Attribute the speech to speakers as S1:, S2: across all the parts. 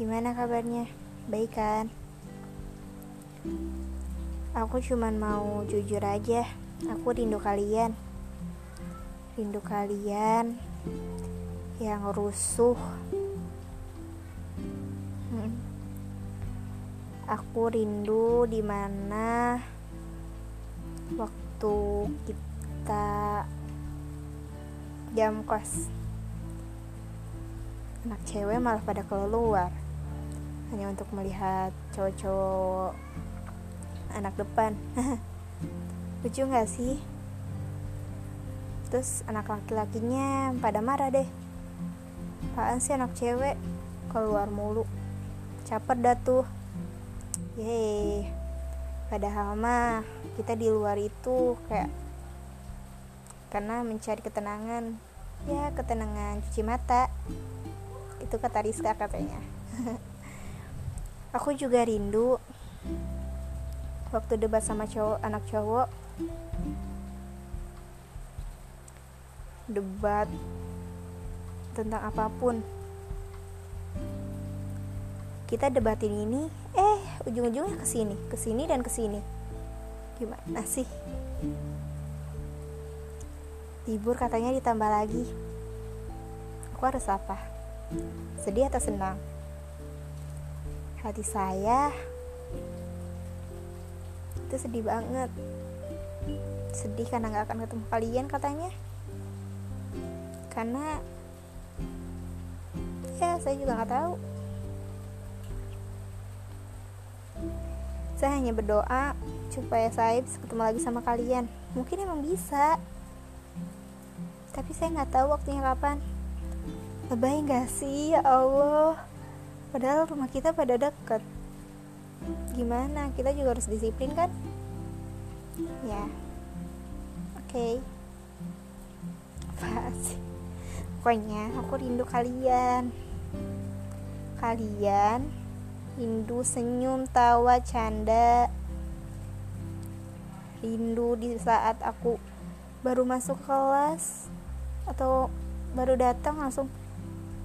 S1: Gimana kabarnya? Baik kan? Aku cuman mau jujur aja Aku rindu kalian Rindu kalian Yang rusuh hmm. Aku rindu di mana Waktu kita Jam kos Anak cewek malah pada keluar Hanya untuk melihat cowok-cowok anak depan. Lucu gak sih? Terus anak laki-lakinya pada marah deh. Apaan sih anak cewek? Keluar mulu. Caper dah tuh. Yeay. Padahal mah kita di luar itu kayak karena mencari ketenangan. Ya ketenangan cuci mata. Itu kata Rizka katanya aku juga rindu waktu debat sama cowok anak cowok. Debat tentang apa pun. Kita debatin ini eh ujung-ujungnya ke sini ke sini dan ke sini. Gimana sih? Libur katanya ditambah lagi. Aku harus apa? Sedih atau senang hati saya itu sedih banget. Sedih karena nggak akan ketemu kalian katanya. Karena ya saya juga nggak tahu. Saya hanya berdoa supaya saya bisa ketemu lagi sama kalian. Mungkin emang bisa. Tapi saya nggak tahu waktunya kapan. Lebay nggak sih? Ya Allah padahal rumah kita pada deket. Gimana? Kita juga harus disiplin kan? Ya. Oke. Okay. apa sih pokoknya aku rindu kalian. Kalian rindu senyum tawa canda. Rindu di saat aku baru masuk kelas atau baru datang langsung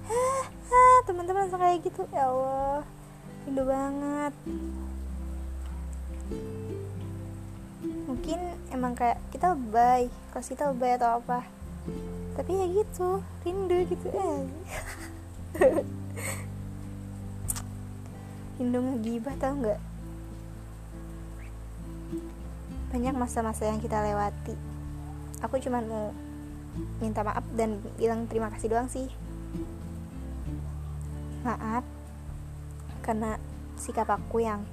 S1: hah teman-teman langsung kayak gitu. Ya Allah rindu banget. Mungkin emang kayak kita lebay kalau kita lebay atau apa. Tapi ya gitu rindu gitu. Eh. Rindu ngegibah tau nggak? Banyak masa-masa yang kita lewati. Aku cuma mau minta maaf dan bilang terima kasih doang sih maaf karena sikap aku yang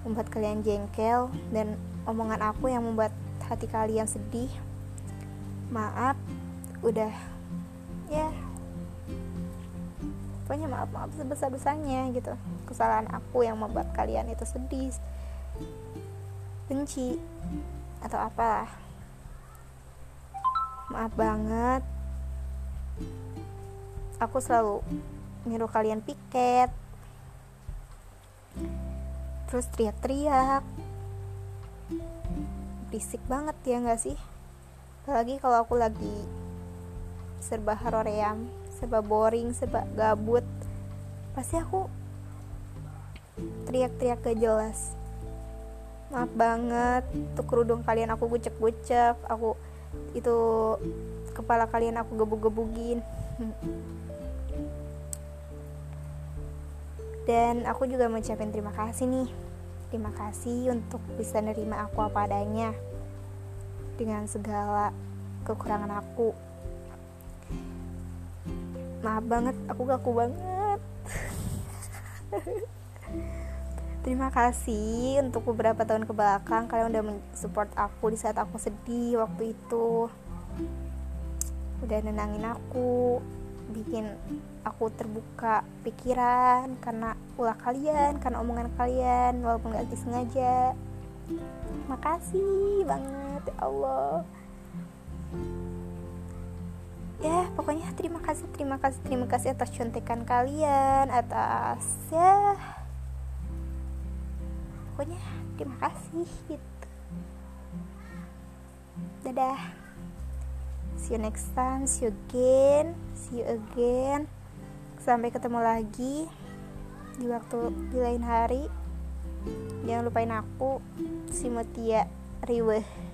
S1: membuat kalian jengkel dan omongan aku yang membuat hati kalian sedih. Maaf udah ya. Pokoknya maaf maaf sebesar besarnya gitu. Kesalahan aku yang membuat kalian itu sedih benci atau apalah. Maaf banget. Aku selalu nyuruh kalian piket. Terus teriak-teriak. Berisik banget ya nggak sih? Apalagi kalau aku lagi serba haroream serba boring serba gabut pasti aku teriak-teriak gak jelas. Maaf banget tuh kerudung kalian aku gucek-gucek aku itu kepala kalian aku gebuk-gebugin dan aku juga mau ucapin terima kasih nih. Terima kasih untuk bisa nerima aku apa adanya dengan segala kekurangan aku. Maaf banget aku gaku banget. Terima kasih untuk beberapa tahun ke belakang kalian udah support aku di saat aku sedih waktu itu. Udah nenangin aku bikin aku terbuka pikiran karena ulah kalian karena omongan kalian walaupun gak disengaja. Makasih banget ya Allah. Ya pokoknya terima kasih terima kasih terima kasih atas contekan kalian atas ya. Pokoknya terima kasih gitu. Dadah. See you next time see you again see you again. Sampai ketemu lagi di waktu di lain hari. Jangan lupain aku si Mutia. Riweh